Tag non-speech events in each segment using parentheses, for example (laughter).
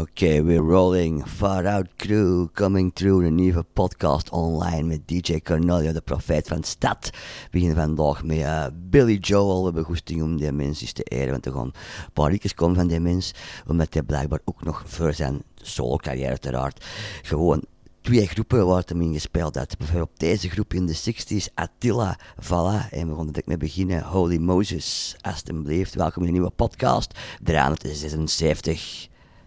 Oké, we're rolling. Far Out Crew coming through. Een nieuwe podcast online met DJ Cornelio, de profeet van stad. We beginnen vandaag met uh, Billy Joel. We hebben goesting om die mens eens te eren. Want er gaan een paar liedjes komen van die mens. Omdat hij blijkbaar ook nog voor zijn solo-carrière uiteraard gewoon twee groepen waar hem in gespeeld had. Bijvoorbeeld deze groep in de 60s, Attila, voilà. En we gaan direct mee beginnen. Holy Moses, alsjeblieft. Welkom in een nieuwe podcast, 376.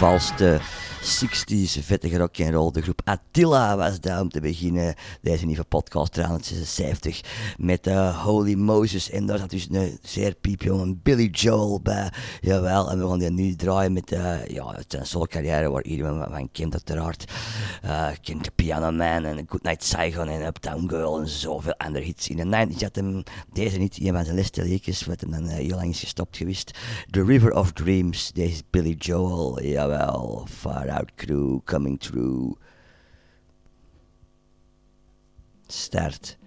onvervalste 60s vettige rock and roll. De groep Attila was daar om te beginnen. Deze nieuwe podcast 376 met uh, Holy Moses. En daar zat dus een zeer piepjonge Billy Joel bij. Jawel, en we gaan die nu draaien met uh, ja, zijn solo carrière waar iedereen van kent uiteraard. Uh, kent Piano Man en Goodnight Saigon en Uptown Girl en zoveel andere hits. In de 90s had hem deze niet, een van zijn laatste liedjes, wat hem dan uh, heel lang is gestopt geweest. The River of Dreams, deze is Billy Joel, jawel, Far Out Crew, Coming Through. Start.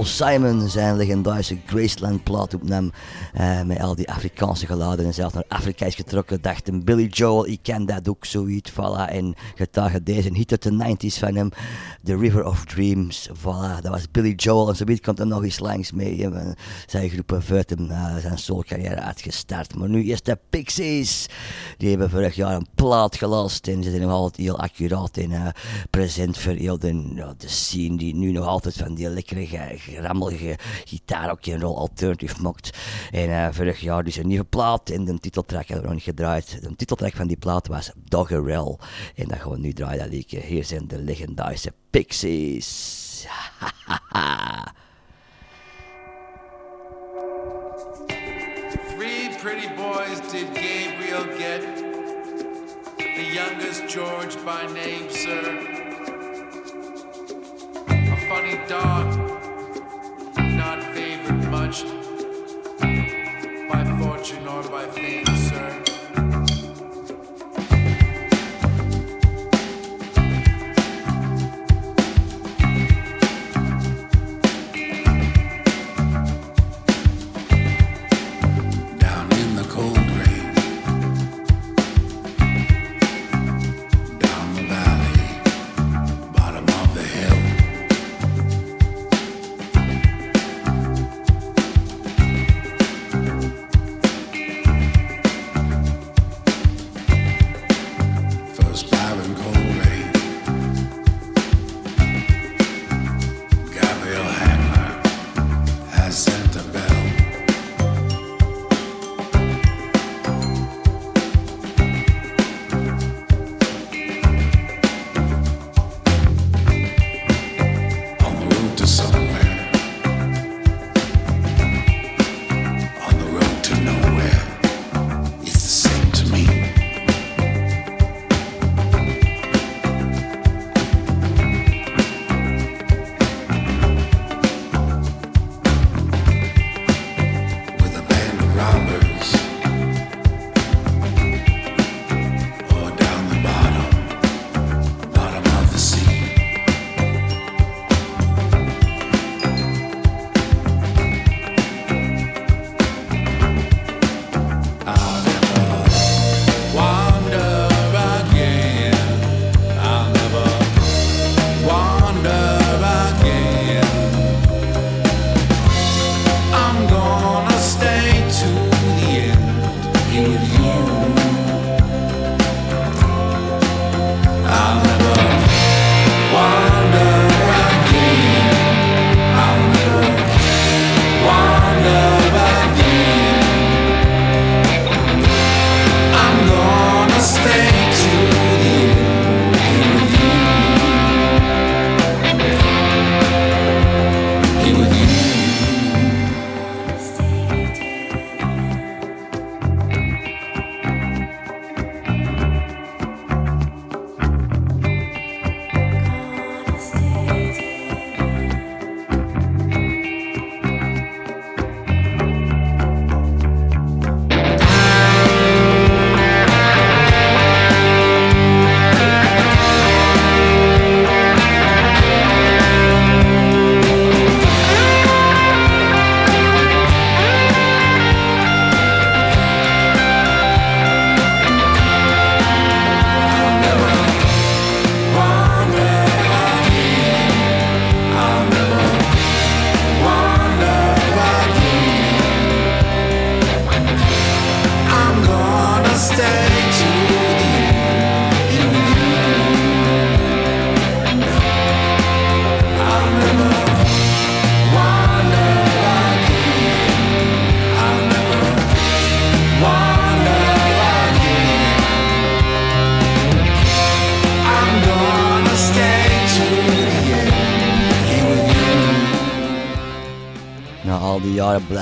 Simon zijn legendarische Graceland plaat opnam. Uh, met al die Afrikaanse geluiden en zelfs naar Afrika is getrokken. Dachten Billy Joel, ik ken dat ook zoiets. Voilà. En getuige deze hit uit de 90s van hem. The River of Dreams. Voilà, dat was Billy Joel. En zoiets komt er nog eens langs mee. Zijn groepen uit hem uh, zijn soulcarrière uitgestart. Maar nu is de Pixies. Die hebben vorig jaar een plaat gelast. En ze zijn nog altijd heel accuraat en uh, present voor heel de, de scene die nu nog altijd altijd van die lekkere, grammelige gitaar, ook een roll alternative mocht. En uh, vorig jaar dus een nieuwe plaat en de titeltrack hebben we nog gedraaid. De titeltrack van die plaat was Doggerel. En dat gaan we nu draaien, dat liedje. Hier zijn de legendarische Pixies. (laughs) Three pretty boys did Gabriel get. The youngest George by name, sir. A funny dog, much by fortune or by fame, sir.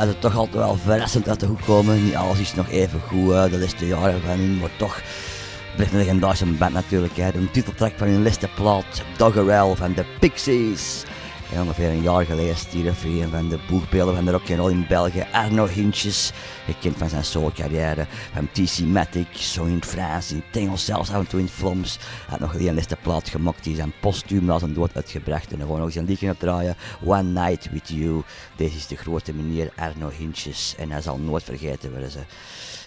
Blijft het toch altijd wel verrassend uit de hoek komen. Niet alles is nog even goed de laatste jaren van hun, maar toch blijft een legendarische band natuurlijk. Hè. De titeltrack van hun laatste plaat, Doggerel van de Pixies. En ongeveer een jaar geleden stierf een van de boegbeelden van de rock'n'roll in België, Arno Hintjes. Gekend van zijn solo-carrière, van TC Matic, zo in het Frans, in zelfs af en toe in het Vlaams. Hij had nog een laatste plaat gemaakt, die zijn postuum na zijn dood uitgebracht. En gewoon nog eens een liedje opdraaien, One Night With You. Deze is de grote meneer Arno Hintjes en hij zal nooit vergeten worden ze.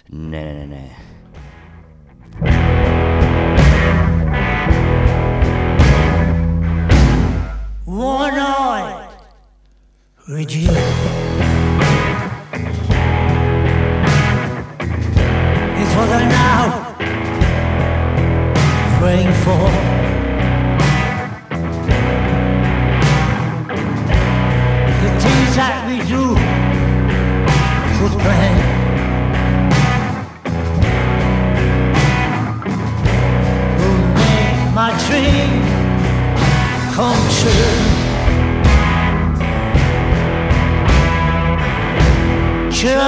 Nee, nee, nee, with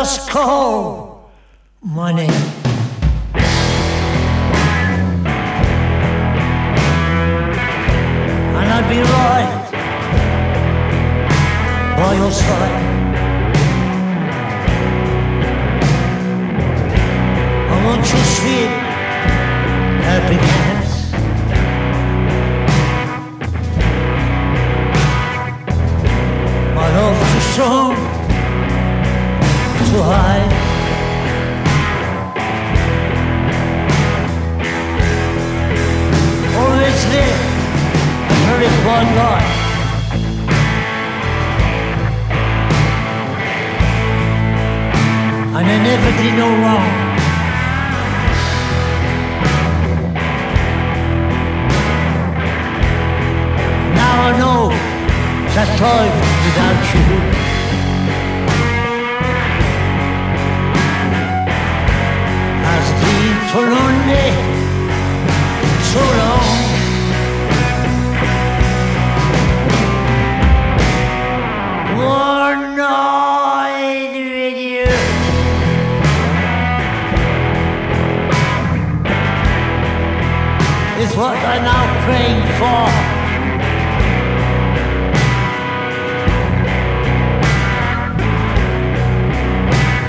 just call money. And I'd be right by your side. I want you sweet, hands. My love too strong to hide. Always live a very quiet life. And I never did no wrong. Now I know that life without you for only so long. One night with you. Is what I'm now praying for.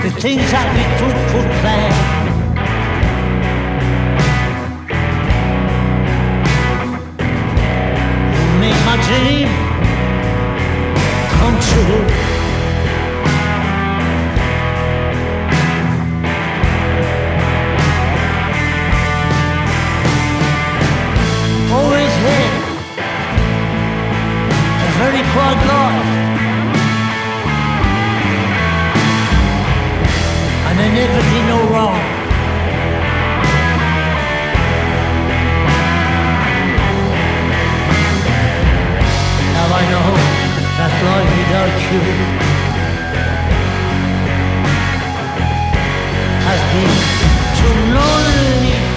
the things that we took for granted. My dream come true. Always live a very quiet life. and I never did no wrong. I know that life without you has been too lonely,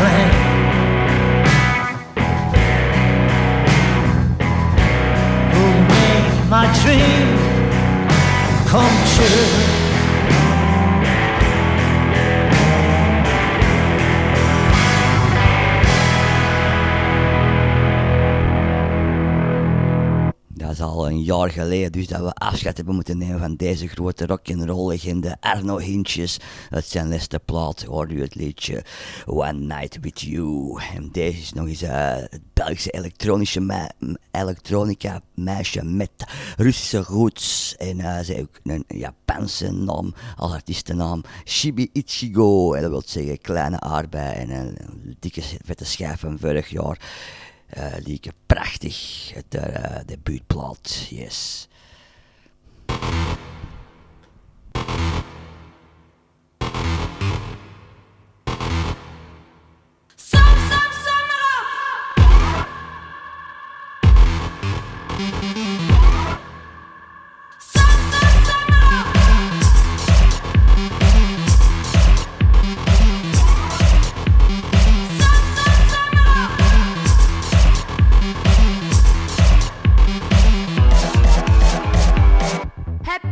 plan. Who make my dream come true. Een jaar geleden dus dat we afscheid hebben moeten nemen van deze grote rock'n'roll legende Arno Hintjes. Het zijn laatste plaat hoorde u het liedje One Night With You. En deze is nog eens eh, het Belgische elektronische elektronica meisje met Russische roots. En eh, ze heeft ook een Japanse naam als artiestennaam Shibi Ichigo. En dat wil zeggen kleine aardbei en een dikke vette schijf van vorig jaar. Uh, lieke prachtig, het uh, debuutplaat, yes.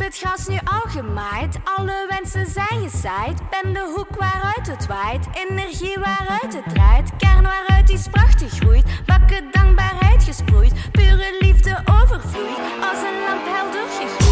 Het gras nu al gemaaid? Alle wensen zijn gezaaid. Ben de hoek waaruit het waait. Energie waaruit het draait. Kern waaruit iets prachtig groeit. Bakken dankbaarheid gesproeid. Pure liefde overvloeit. Als een lamp helder.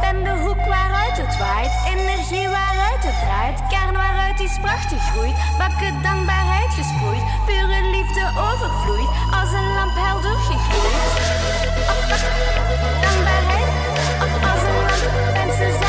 Ben de hoek waaruit het waait, energie waaruit het draait. Kern waaruit die prachtig groeit, bakken dankbaarheid gesproeid. Pure liefde overvloeit, als een lamp helder gegloeid. Dankbaarheid, als een lamp, mensen zijn.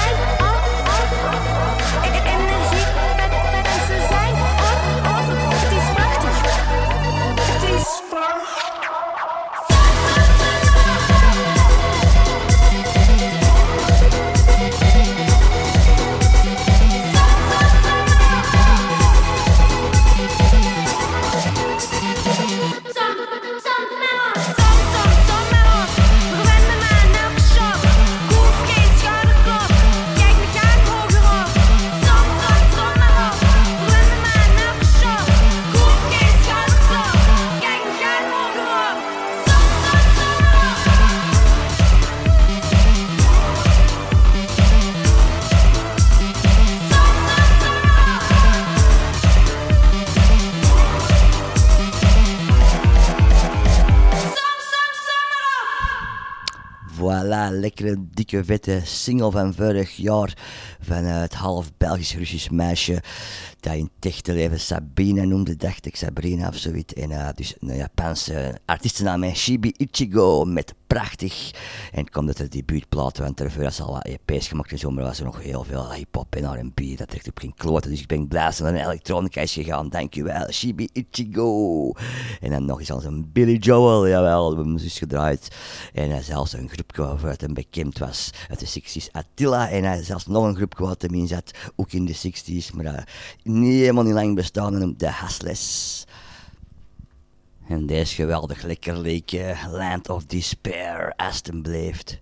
Lekkere, dikke, vette single van vorig jaar van eh, het half Belgisch-Russisch meisje dat in het echte leven Sabine noemde, dacht ik, Sabrina of zoiets. En eh, dus een Japanse artiestennaam, Shibi Ichigo, met prachtig. En het komt uit de debuutplaat, want ervoor was al wat EP's gemaakt en maar was er nog heel veel hip-hop en R&B, dat trekt op geen kloten. Dus ik ben blij dat ze naar een elektronica is gegaan, dankjewel, Shibi Ichigo. En dan nog eens als een Billy Joel, jawel, we hebben dus gedraaid. En hij zelfs een groep waaruit hem bekend was uit de 60s, Attila. En hij zelfs nog een groep wat hem in zat, ook in de 60s, maar uh, niet helemaal niet lang bestaan, de Hasles. En deze geweldig lekker leekje, Land of Despair, Aston bleeft.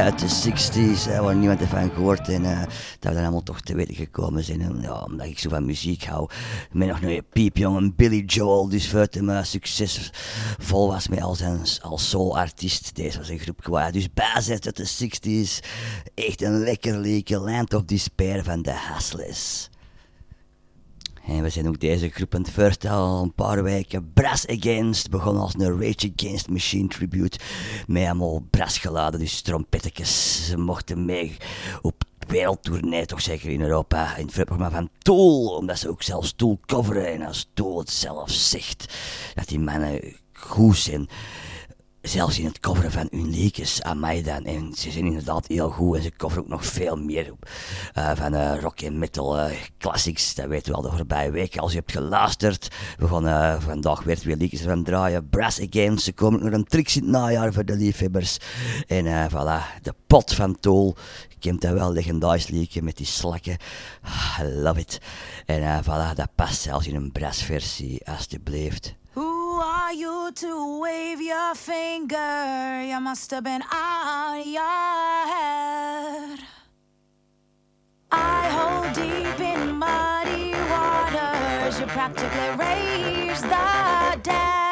Uit de 60s, hè, waar niemand ervan gehoord en uh, dat we dan allemaal toch te weten gekomen zijn. En, ja, omdat ik zo van muziek hou. Met nog een piepjongen Billy Joel, dus buiten me succesvol was met al als soul-artiest. Deze was een groep kwaad. Dus bazet uit de 60s. Echt een lekker leke Land of Despair van de Hustlers. En we zijn ook deze groep aan het vertellen een paar weken. Brass Against begon als een Rage Against Machine tribute. Met allemaal brassgeladen, dus trompettetjes. Ze mochten mee op wereldtournee, toch zeker in Europa. In het programma van Tool, omdat ze ook zelfs Tool coveren. En als Tool het zelf zegt, dat die mannen goed zijn zelfs in het coveren van hun liedjes aan mij dan. En ze zijn inderdaad heel goed en ze coveren ook nog veel meer uh, van uh, rock en metal uh, classics. Dat weten we al de voorbije weken. Als je hebt geluisterd, we gaan vandaag weer twee liedjes draaien. Brass Again, ze komen nog een tricks in het najaar voor de liefhebbers. En voilà, de pot van Tool. Je kent dat wel, legendarisch liedje met die slakken. Ah, I love it. En voilà, dat past zelfs in een brassversie, alsjeblieft. Who you to wave your finger? You must have been out your head. I hold deep in muddy waters. You practically raise the dead.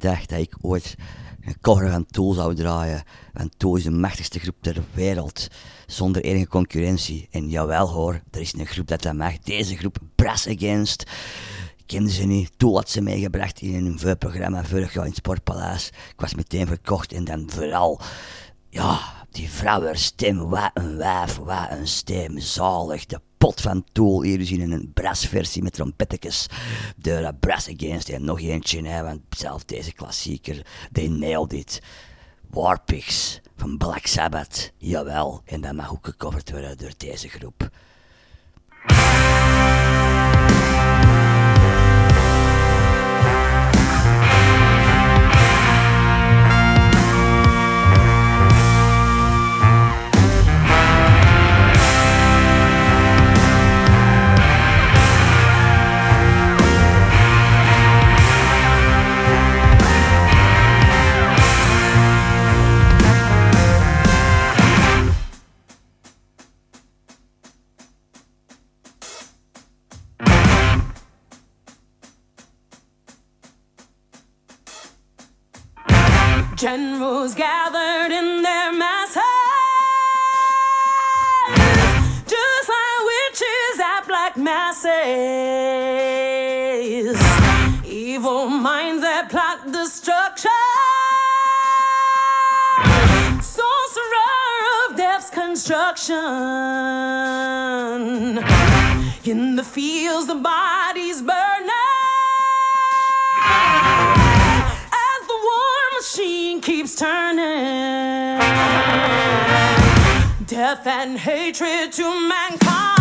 Gedacht dat ik ooit een cover van Tool zou draaien? Want Tool is de machtigste groep ter wereld, zonder enige concurrentie. En jawel hoor, er is een groep dat dat mag. Deze groep, Brass Against. Ik kende ze niet. Tool had ze meegebracht in een vuurprogramma vorig jaar in het Sportpaleis. Ik was meteen verkocht en dan vooral... Ja, die vrouwenstem, wat een wijf, wat een stem, zalig. De pot van Tool hier dus in een brassversie met trompettekes. De uh, Brass Against en nog eentje, hè, want zelf deze klassieker, they nailed it. Warpigs van Black Sabbath, jawel. En dat mag ook gecoverd worden door deze groep. Generals gathered in their masses, just like witches at black masses. Evil minds that plot destruction, sorcerer of death's construction. In the fields, the bodies burning. Turning, death and hatred to mankind,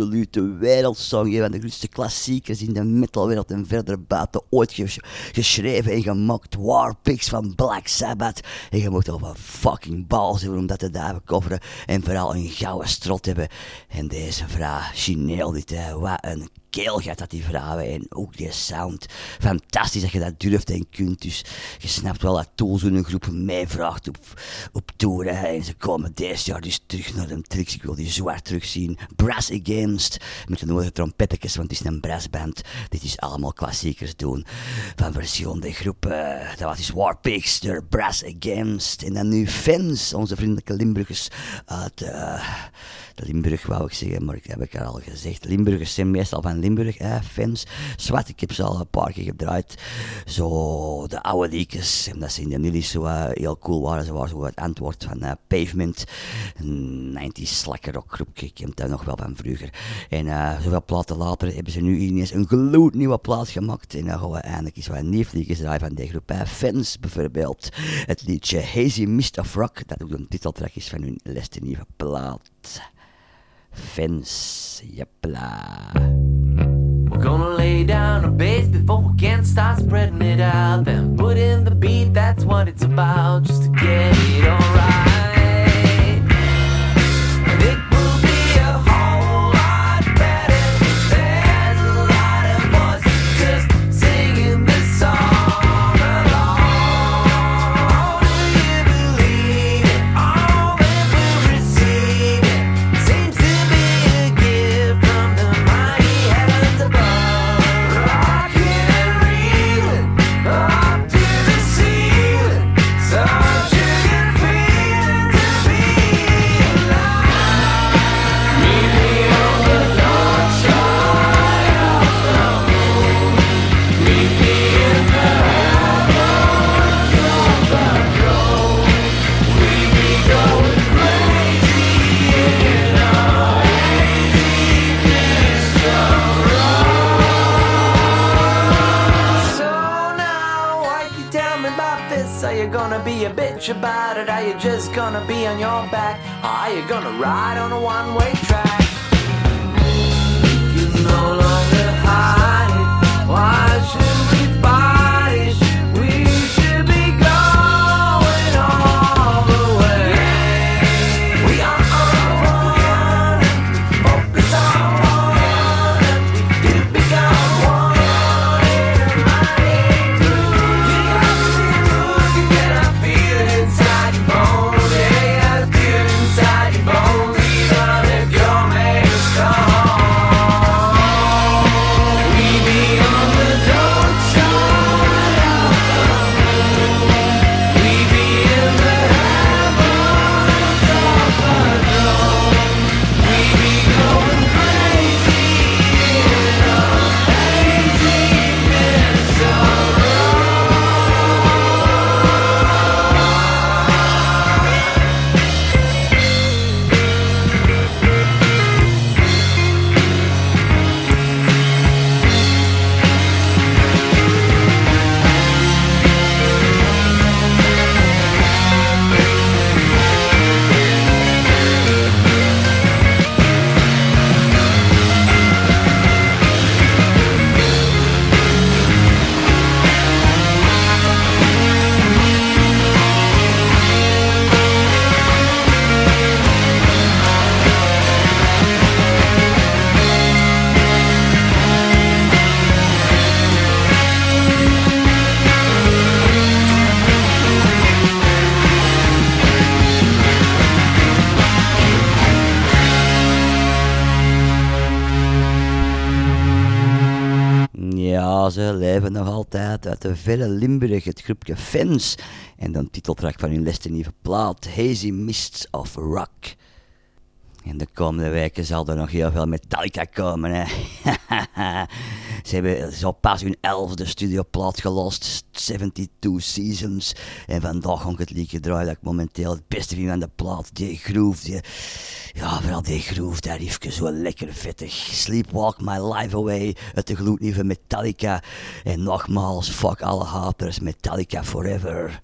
absolute wereldsong. Een van de grootste klassiekers in de metalwereld en verder buiten ooit ges- geschreven en gemaakt. Warpigs van Black Sabbath. En je moet wat fucking balls hebben om dat te duiven coveren. En vooral een gouden strot hebben. En deze vrouw, Chineel dit, wat een keelgat dat die vrouwen en ook die sound. Fantastisch dat je dat durft en kunt. Dus je snapt wel dat Tool zo'n groep meevraagt op, op tour. hè. En ze komen deze jaar dus terug naar de tricks. Ik wil die zwaar terugzien. Brass Against. Met de nodige trompettekjes, want het is een brassband. Dit is allemaal klassiekers doen. Van verschillende groepen. Dat was dus Warpigs, de Brass Against. En dan nu Fans, onze vriendelijke Limburgers uit... eh, Limburg wou ik zeggen, maar ik heb ik al gezegd. Limburgers zijn meestal van Limburg, hè, fans. Zwart, ik heb ze al een paar keer gedraaid. Zo, de oude liedjes, omdat ze in de Nillies zo eh, heel cool waren. Ze waren zo het antwoord van eh, Pavement. Een 90s slacker rockgroepje, ik ken dat nog wel van vroeger. En eh, zoveel platen later hebben ze nu ineens een gloednieuwe plaat gemaakt. En dan gaan we eindelijk eens wat nieuw liedjes draaien van die groep. Fans bijvoorbeeld. Het liedje Hazy Mist of Rock, dat ook een titeltrack is van hun laatste nieuwe plaat. Fence, jepla. We're gonna lay down a base before we can start spreading it out. Then put in the beat, that's what it's about, just to get it alright. Bitch about it? Are you just gonna be on your back? Or are you gonna ride on a one-way track? You no ze leven nog altijd uit de verre Limburg, het groepje Fans. En dan titeltrack van hun laatste nieuwe plaat, Hazy Mists of Rock. En de komende weken zal er nog heel veel Metallica komen, hè. (laughs) Ze hebben zo pas hun elfde studioplaat gelost, 72 Seasons. En vandaag ga ik het liedje draaien dat ik momenteel het beste vind van de plaat. Die groove. Ja, vooral die groove, daar riefje zo lekker vettig. Sleepwalk My Life Away, uit de gloednieuwe Metallica. En nogmaals, fuck alle haters, Metallica forever.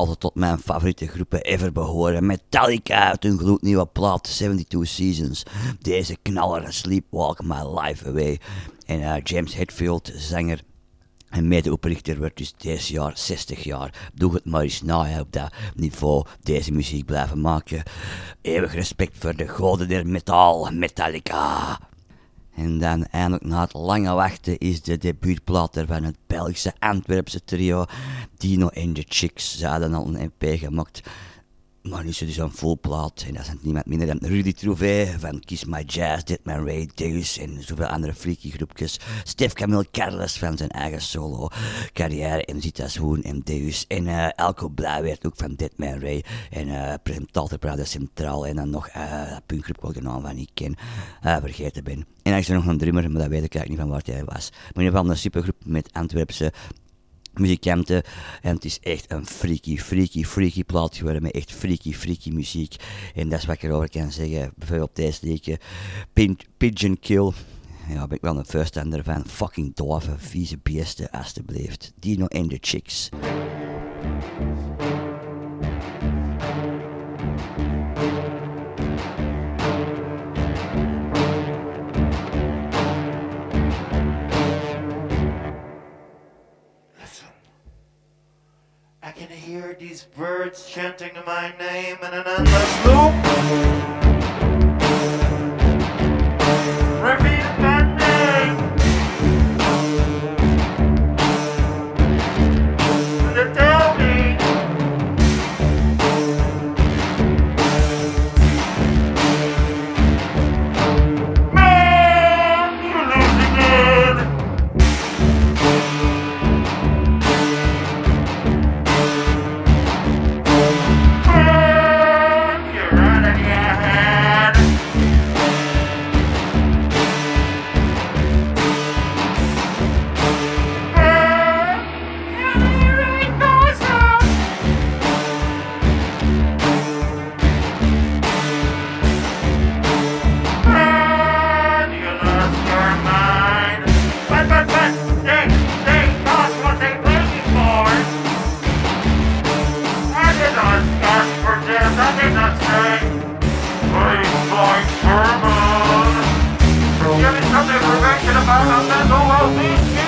Altijd tot mijn favoriete groepen ever behoren. Metallica uit hun gloednieuwe plaat 72 Seasons. Deze knaller Sleepwalk My Life Away. En eh, James Hetfield, zanger en medeoprichter wordt dus deze jaar 60 jaar. Doe het maar eens na op dat niveau. Deze muziek blijven maken. Eeuwig respect voor de goden der metaal, Metallica. En dan eindelijk na het lange wachten is de debuutplaat er van het Belgische Antwerpse trio Dino en de Chicks. Ze hadden al een EP gemaakt. Maar nu is het dus een plaat. En dat is niemand minder dan Rudy Trouvé van Kiss My Jazz, Deadman Ray, Deus en zoveel andere freaky groepjes. Stef Camille Carles van zijn eigen solo carrière en Zita Swoon en Deus. En eh Elko Blijweert ook van Deadman Ray. En eh presentator Prada Centraal. En dan nog eh dat punkgroep ik de naam van niet ken, vergeten ben. En dan is er nog een drummer, maar dat weet ik eigenlijk niet van waar hij was. Maar in ieder een supergroep met Antwerpse muzikanten. En het is echt een freaky, freaky, freaky plaat geworden met echt freaky, freaky muziek. En dat is wat ik erover kan zeggen. Bijvoorbeeld deze liedje, Pigeon Kill. Ja, ben ik wel een voorstander van. Fucking dove, vieze beesten, alstublieft. Dino en de Chicks. Can hear these birds chanting my name in an endless loop. Repeat I've been almost each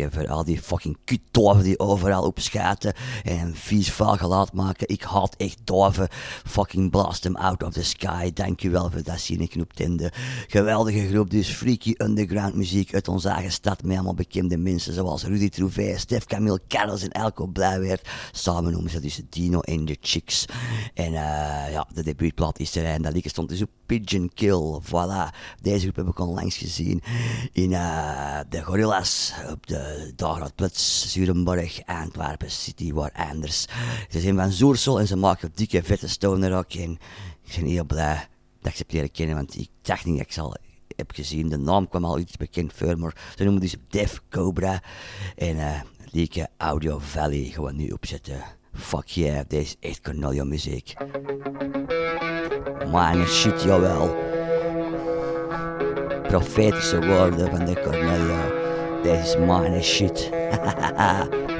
Zinnetje voor al die fucking kutdoven die overal opschaten en een vies vuil geluid maken. Ik haat echt doven. Fucking blast them out of the sky. Dankjewel voor dat zinnetje op Tinder. Geweldige groep, dus freaky underground muziek uit onze eigen stad met allemaal bekende mensen zoals Rudy Trouvé, Stef Camille Carlos en Elko Blijweert. Samen noemen ze dus Dino en de Chicks. En eh, ja, de debuutplaat is er en dat liedje stond dus op Pigeon Kill. Voilà. Deze groep heb ik onlangs gezien in eh, de Gorillas op de Dagradplatz, Zurenborg, Antwerpen City, waar anders. Ze zijn van Zoersel en ze maken dikke vette stoner rock en ik ben heel blij dat ik ze heb kennen, want ik dacht niet ik ze al heb gezien. De naam kwam al iets bekend voor, ze noemen dus Def Cobra. En eh liedje Audio Valley we nu opzetten. Fuck yeah, deze is echt Cornelia muziek. Man, shit, jawel. Profetische woorden van de Cornelia. Deze is shit. (laughs)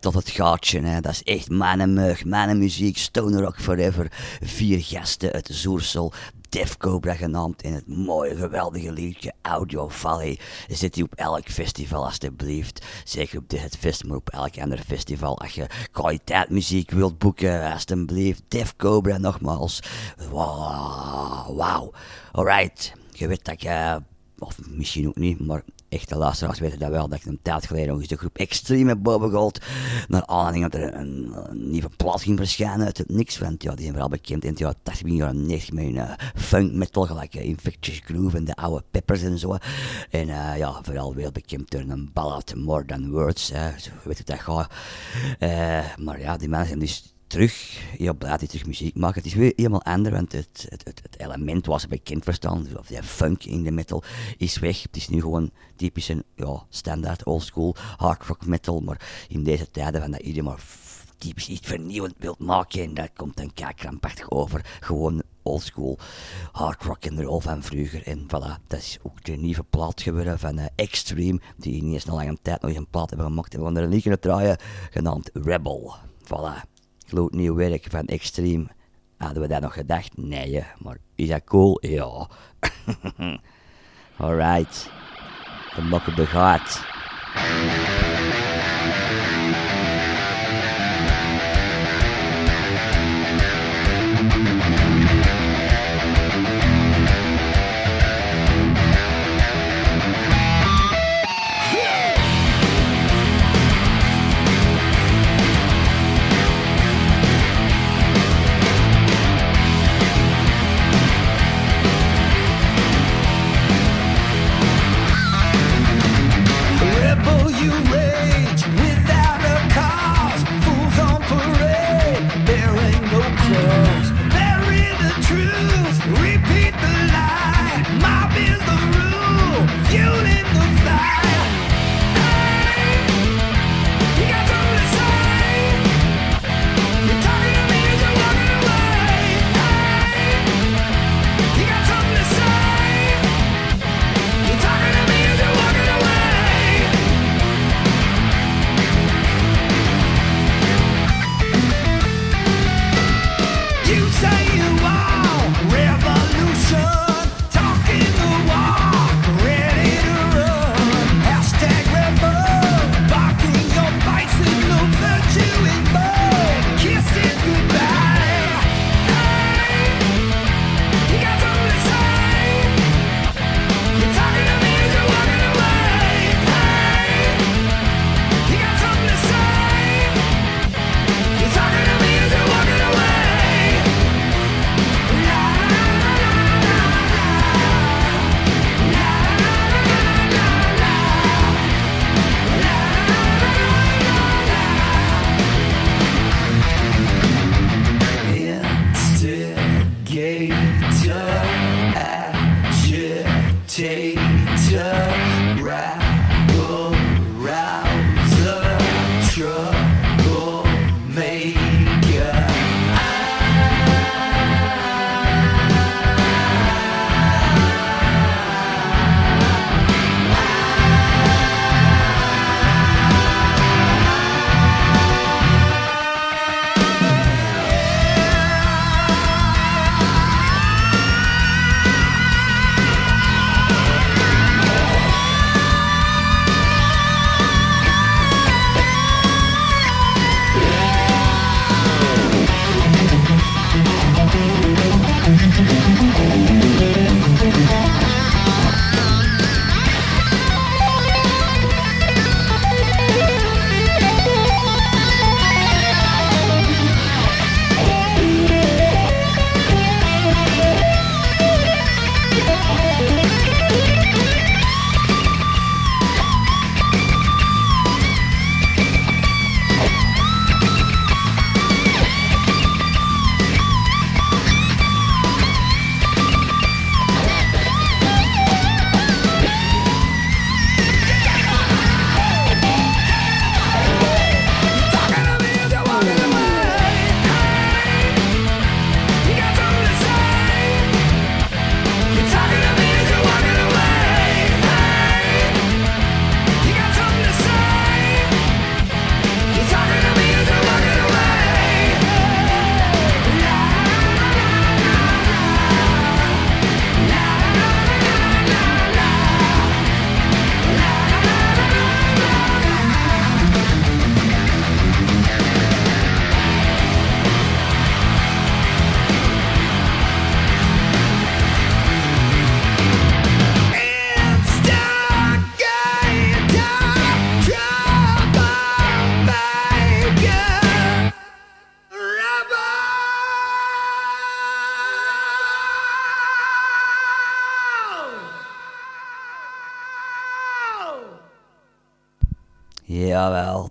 tot het gaatje. Hè. Dat is echt mijn mug, mijn muziek. Stoner Rock Forever. Vier gasten uit Zoersel. Def Cobra genaamd in het mooie, geweldige liedje Audio Valley. Zit hij op elk festival, alstublieft. Zeker op dit festival, maar op elk ander festival. Als je kwaliteitmuziek wilt boeken, alstublieft. Def Cobra nogmaals. Wauw. Wow. Alright. Je weet dat je of misschien ook niet, maar echte luisteraars weten dat wel, dat ik een tijd geleden nog eens de groep Extreme heb bovengehaald, naar aanleiding dat er een, nieuwe plaat ging verschijnen uit het niks, want ja, die zijn vooral bekend in het jaar 80, begin jaren 90 met een uh, funk metal, gelijk uh, Infectious Groove en de oude Peppers en zo. En uh, ja, vooral wel bekend door een ballad More Than Words, zo weet je dat gaat. maar ja, die mensen zijn dus terug, ja, blij terug muziek maakt. Het is weer helemaal anders, want het, het, het, element was bekend verstaan, of die funk in de metal, is weg. Het is nu gewoon typische, ja, standaard, oldschool, hard rock metal, maar in deze tijden van dat iedereen maar typisch iets vernieuwend wilt maken, en dat komt dan krampachtig over. Gewoon oldschool hard rock en roll van vroeger. En voilà, dat is ook de nieuwe plaat geworden van uh, Extreme, die niet eens een lange tijd nog een plaat hebben gemaakt. En we gaan er een liedje draaien, genaamd Rebel. Voilà gloednieuw werk van Extreme. Hadden we dat nog gedacht? Nee, maar is dat cool? Ja. (laughs) Alright. De mokken begaat.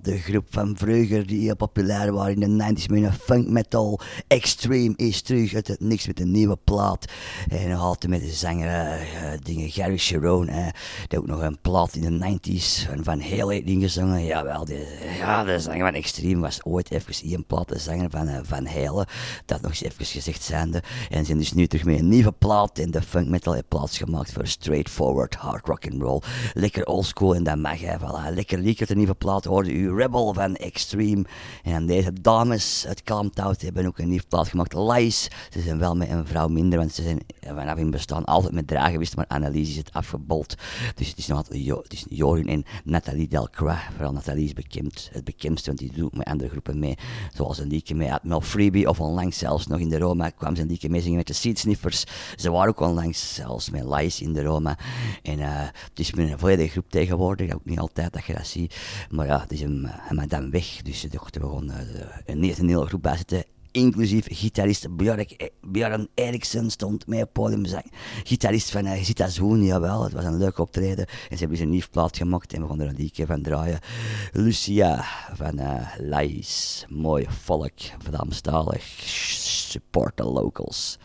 De groep van vroeger die heel populair waren in de 90s met een funk metal. Extreme is terug uit het niks met een nieuwe plaat. En altijd met de zanger eh, dingen Gary Sharon. eh, die ook nog een plaat in de 90s van Van Halen heeft ingezongen. Jawel, de, ja, de zanger van Extreme was ooit even één plaat de zanger van eh, Van Halen. Dat nog eens even gezegd zijnde. En zijn dus nu terug met een nieuwe plaat. En de funk metal heeft plaatsgemaakt voor straightforward hard rock and roll. Lekker oldschool en dat mag hij. Voilà. Lekker uit de nieuwe plaat hoorde u Rebel van Extreme. En deze dames uit Kalmthout hebben ook een nieuwe plaat gemaakt. Lies. Ze zijn wel met een vrouw minder, want ze zijn vanaf hun bestaan altijd met dragen geweest, maar Annelies is het afgebold. Dus het is nog altijd het is Jorin en Nathalie Delcroix. Vooral Nathalie is bekend, het bekendste, want die doet met andere groepen mee. Zoals een liedje mee uit Mel Freebie, of onlangs zelfs nog in de Roma kwam ze een liedje mee zingen met de Seedsniffers. Ze waren ook onlangs zelfs met Lies in de Roma. En eh, het is met een volledige groep tegenwoordig, ook niet altijd dat je dat ziet. Maar ja, het is hem, hem dan weg. Dus ze dachten we een, hele groep bij zitten. Inclusief gitarist Björk, Björn Eriksson stond mee op podium. Gitarist van uh, Zita Zoen, jawel. Het was een leuk optreden. En ze hebben dus een nieuw plaat gemaakt en we gaan er een liedje van draaien. Lucia van uh, Lais. Mooi volk, Vlaamstalig. Support the locals.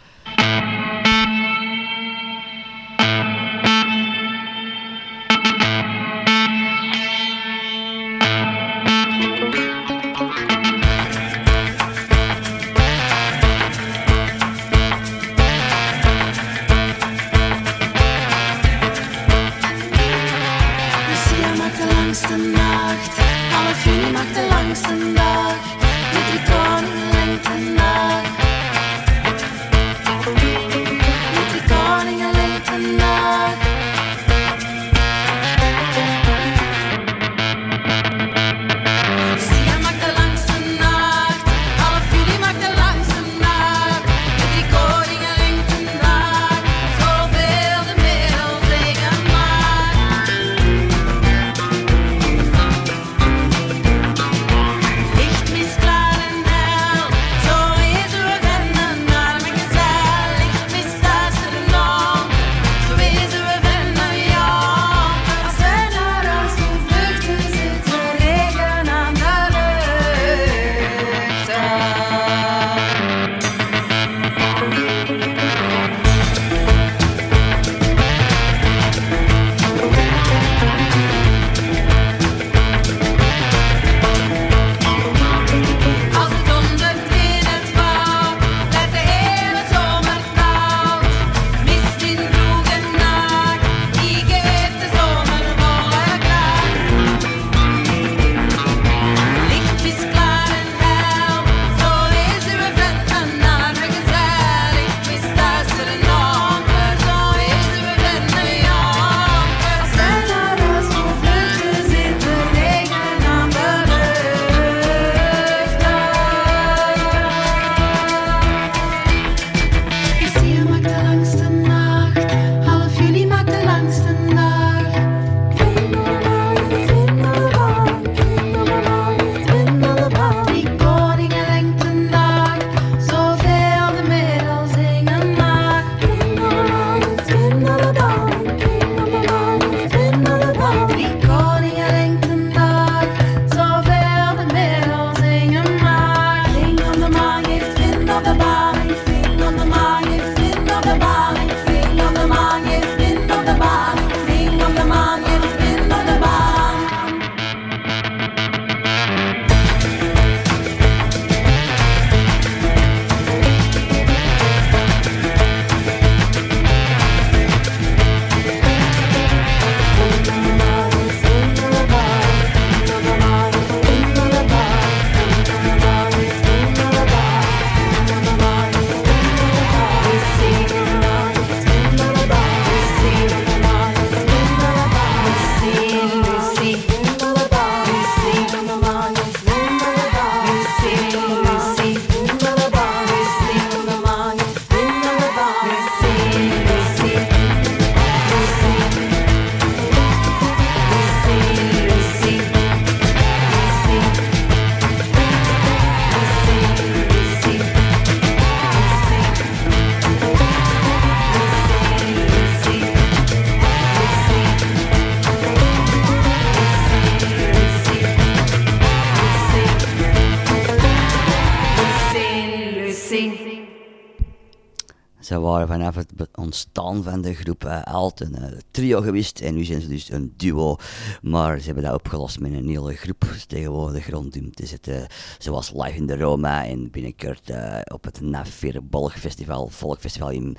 Ze waren vanaf het ontstaan van de groep eh, Alt een eh, trio geweest en nu zijn ze dus een duo. Maar ze hebben dat opgelost met een hele groep tegenwoordig rond hem te zetten. Zoals Live in de Roma en binnenkort eh, op het Nafir Bolgfestival, Volkfestival in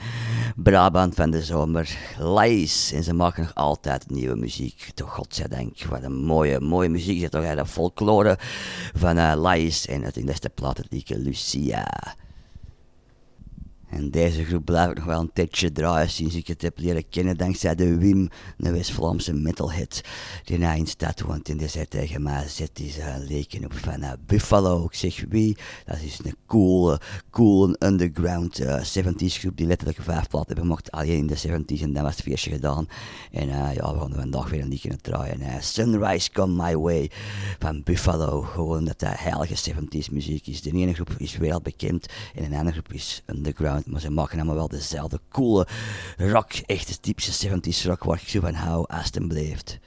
Brabant van de zomer. Lies. En ze maken nog altijd nieuwe muziek. Toch godzijdank. Wat een mooie, mooie muziek. Zit toch de folklore van eh Lies en uit de beste plaat Lucia. En deze groep blijf ik nog wel een tijdje draaien sinds ik het heb leren kennen dankzij de Wim, een West-Vlaamse metalhead. Die na in stad woont en die zei tegen mij, zet eens een leken op van eh, Buffalo. Ik zeg wie? Dat is een coole, cool underground eh, 70s groep die letterlijk vijf platen hebben gemaakt alleen in de 70s en dan was het feestje gedaan. En eh, ja, we gaan er vandaag weer een aan draaien. Sunrise Come My Way van Buffalo. Gewoon dat dat heilige 70s muziek is. De ene groep is wereldbekend en de andere groep is underground. Maar ze maken allemaal wel dezelfde coole rock. Echt typische 70s rock waar ik zo van hou als.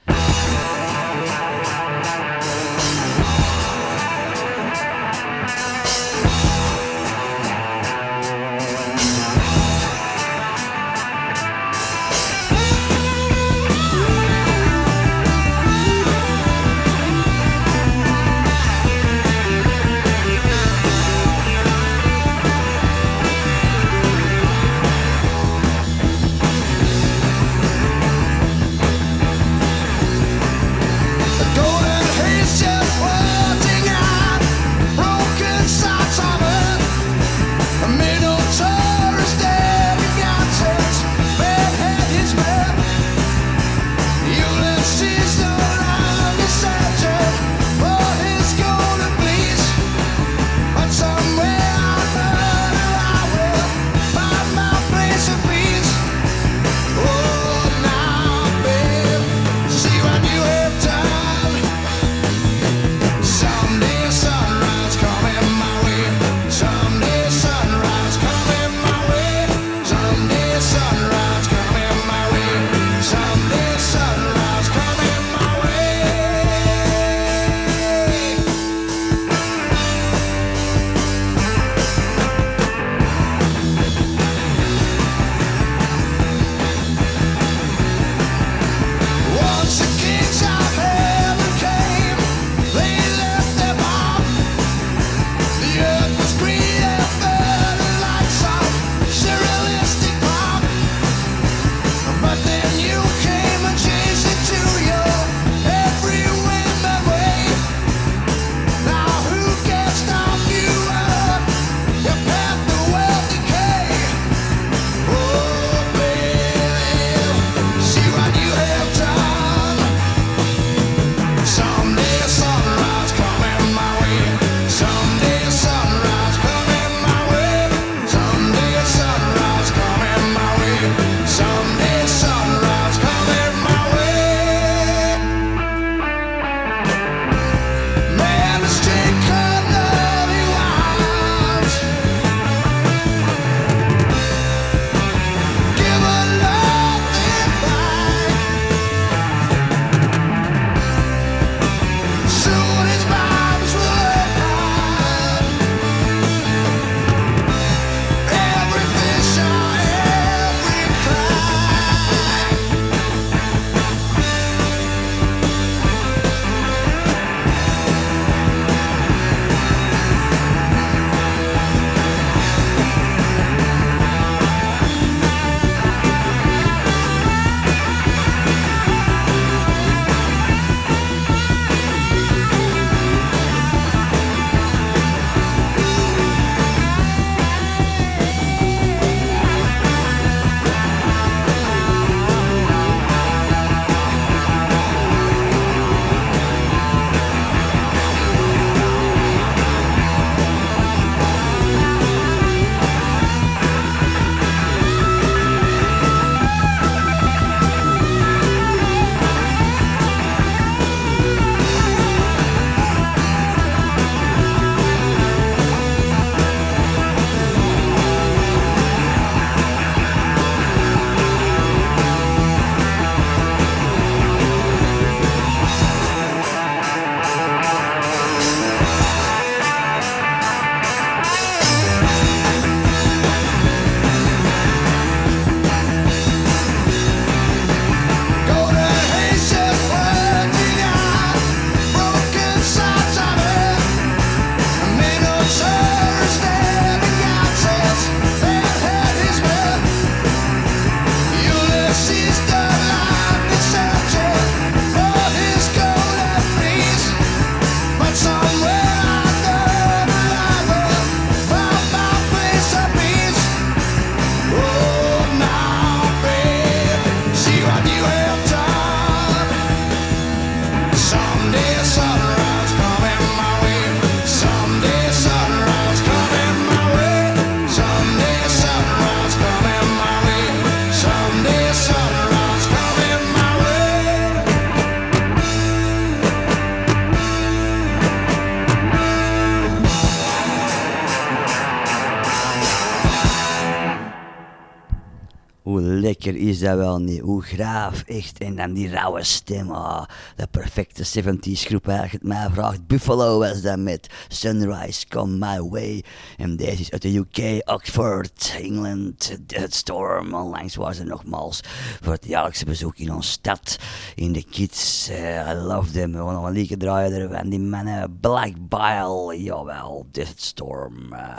Hoe is dat wel niet? Hoe graaf, echt. En dan die rauwe stem. ah, de perfecte 70s groep, als je het mij vraagt. Buffalo was dat met Sunrise Come My Way. En deze is uit de UK, Oxford, Engeland. Dead Storm. Onlangs was er nogmaals voor het jaarlijkse bezoek in onze stad. In de kids. eh, I love them. We gaan nog een liedje draaien ervan. Die mannen. Black Bile. Jawel. Dead Storm. eh,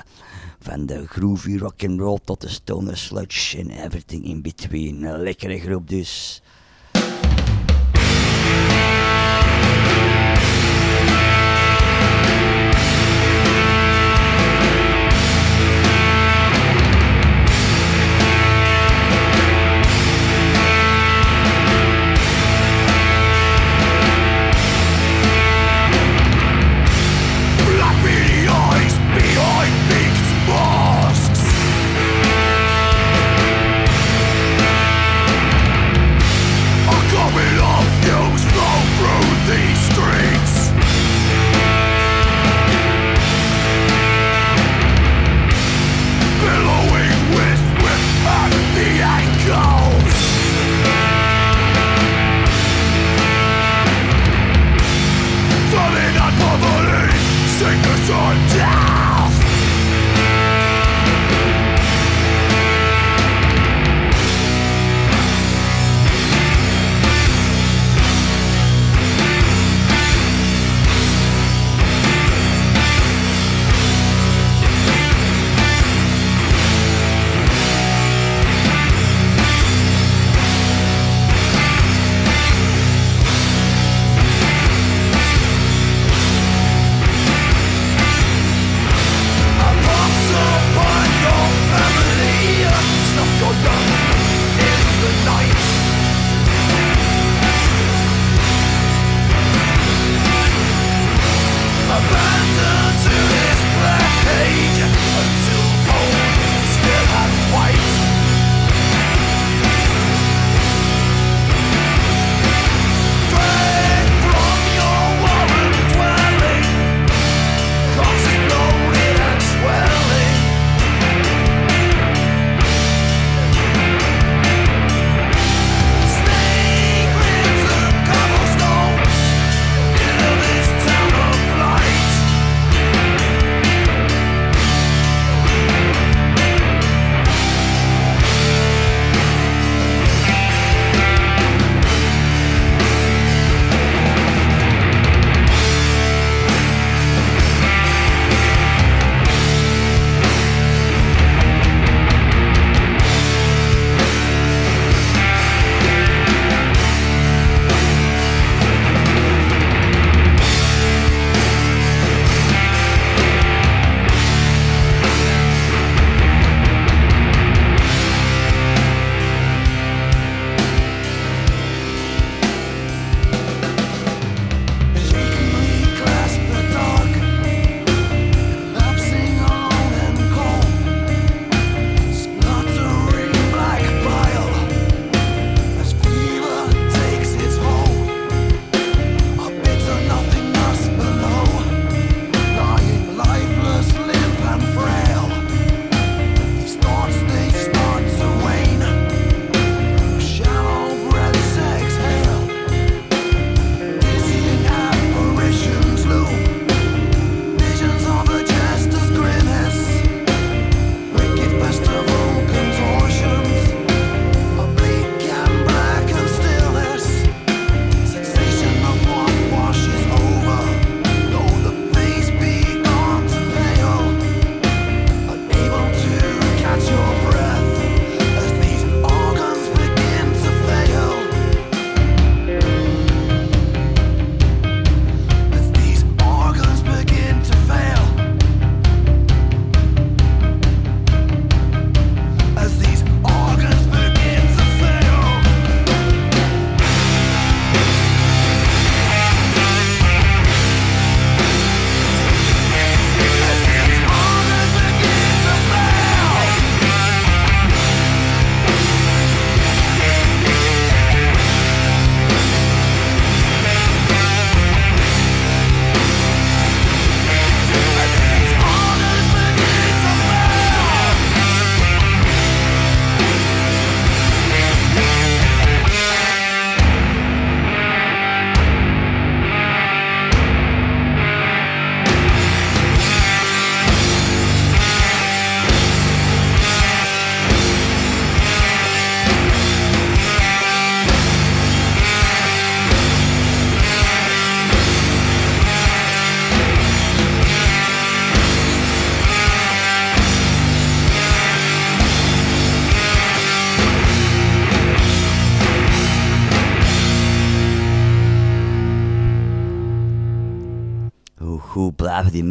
van de groovy rock and roll tot de stoner sludge en everything in between. Een lekkere groep dus.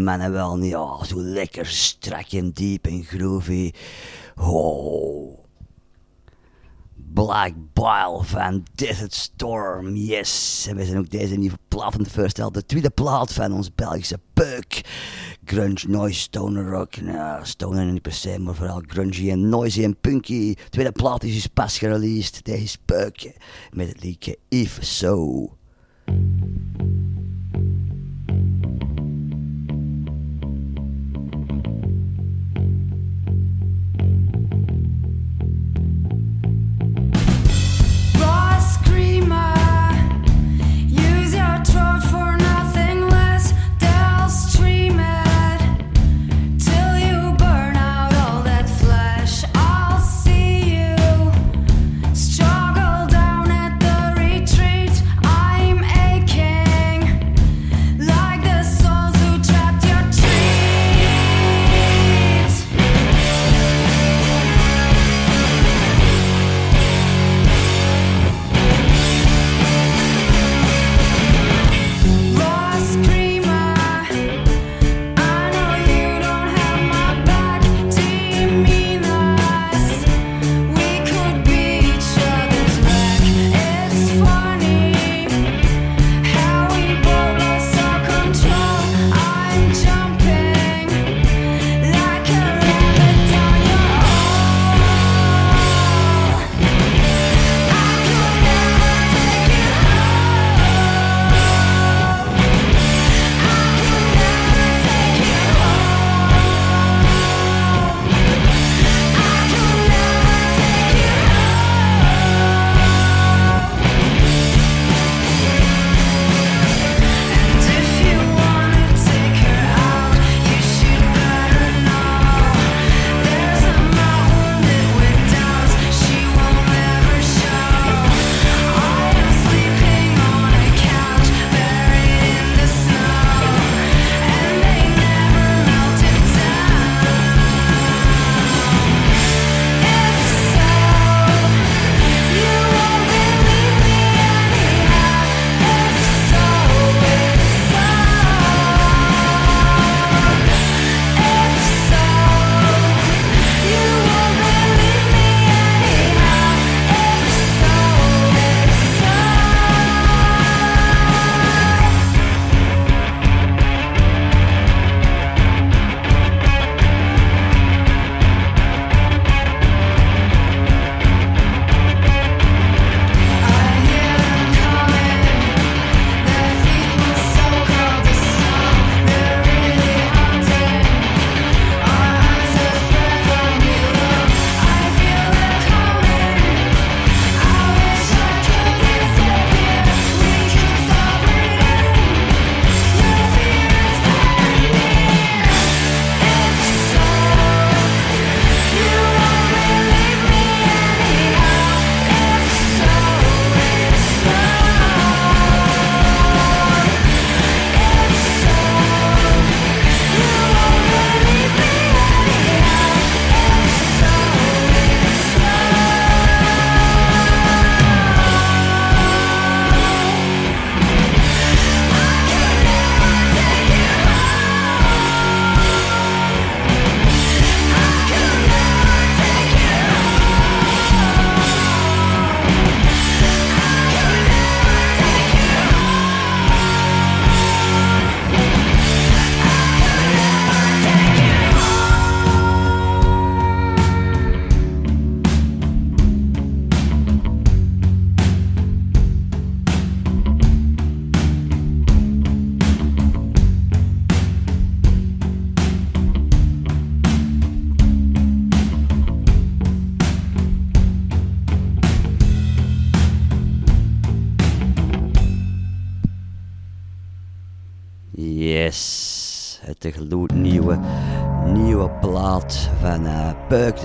Mannen wel niet oh, zo lekker strak en diep en groovy. Oh. Black Bile van Desert Storm, yes. En we zijn ook deze nieuwe plaat aan het voorstellen. De tweede plaat van ons Belgische peuk. Grunge, noise, stoner rock. Nou, stoner niet per se, maar vooral grungy en noisy en punky. Tweede plaat is dus pas gereleased. Deze is. Met het liedje If So.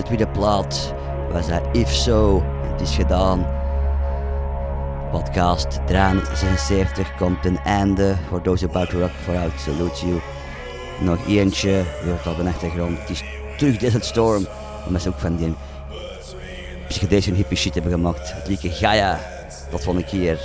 Tweede plaat was dat If So. Het is gedaan. Podcast 376 komt ten einde. For those about to rock vooruit, salute you. Nog eentje, je hoort op de achtergrond. Het is terug Desert Storm. Omdat ze ook van die psychedelische hippie shit hebben gemaakt. Het liedje Gaia. Tot volgende keer.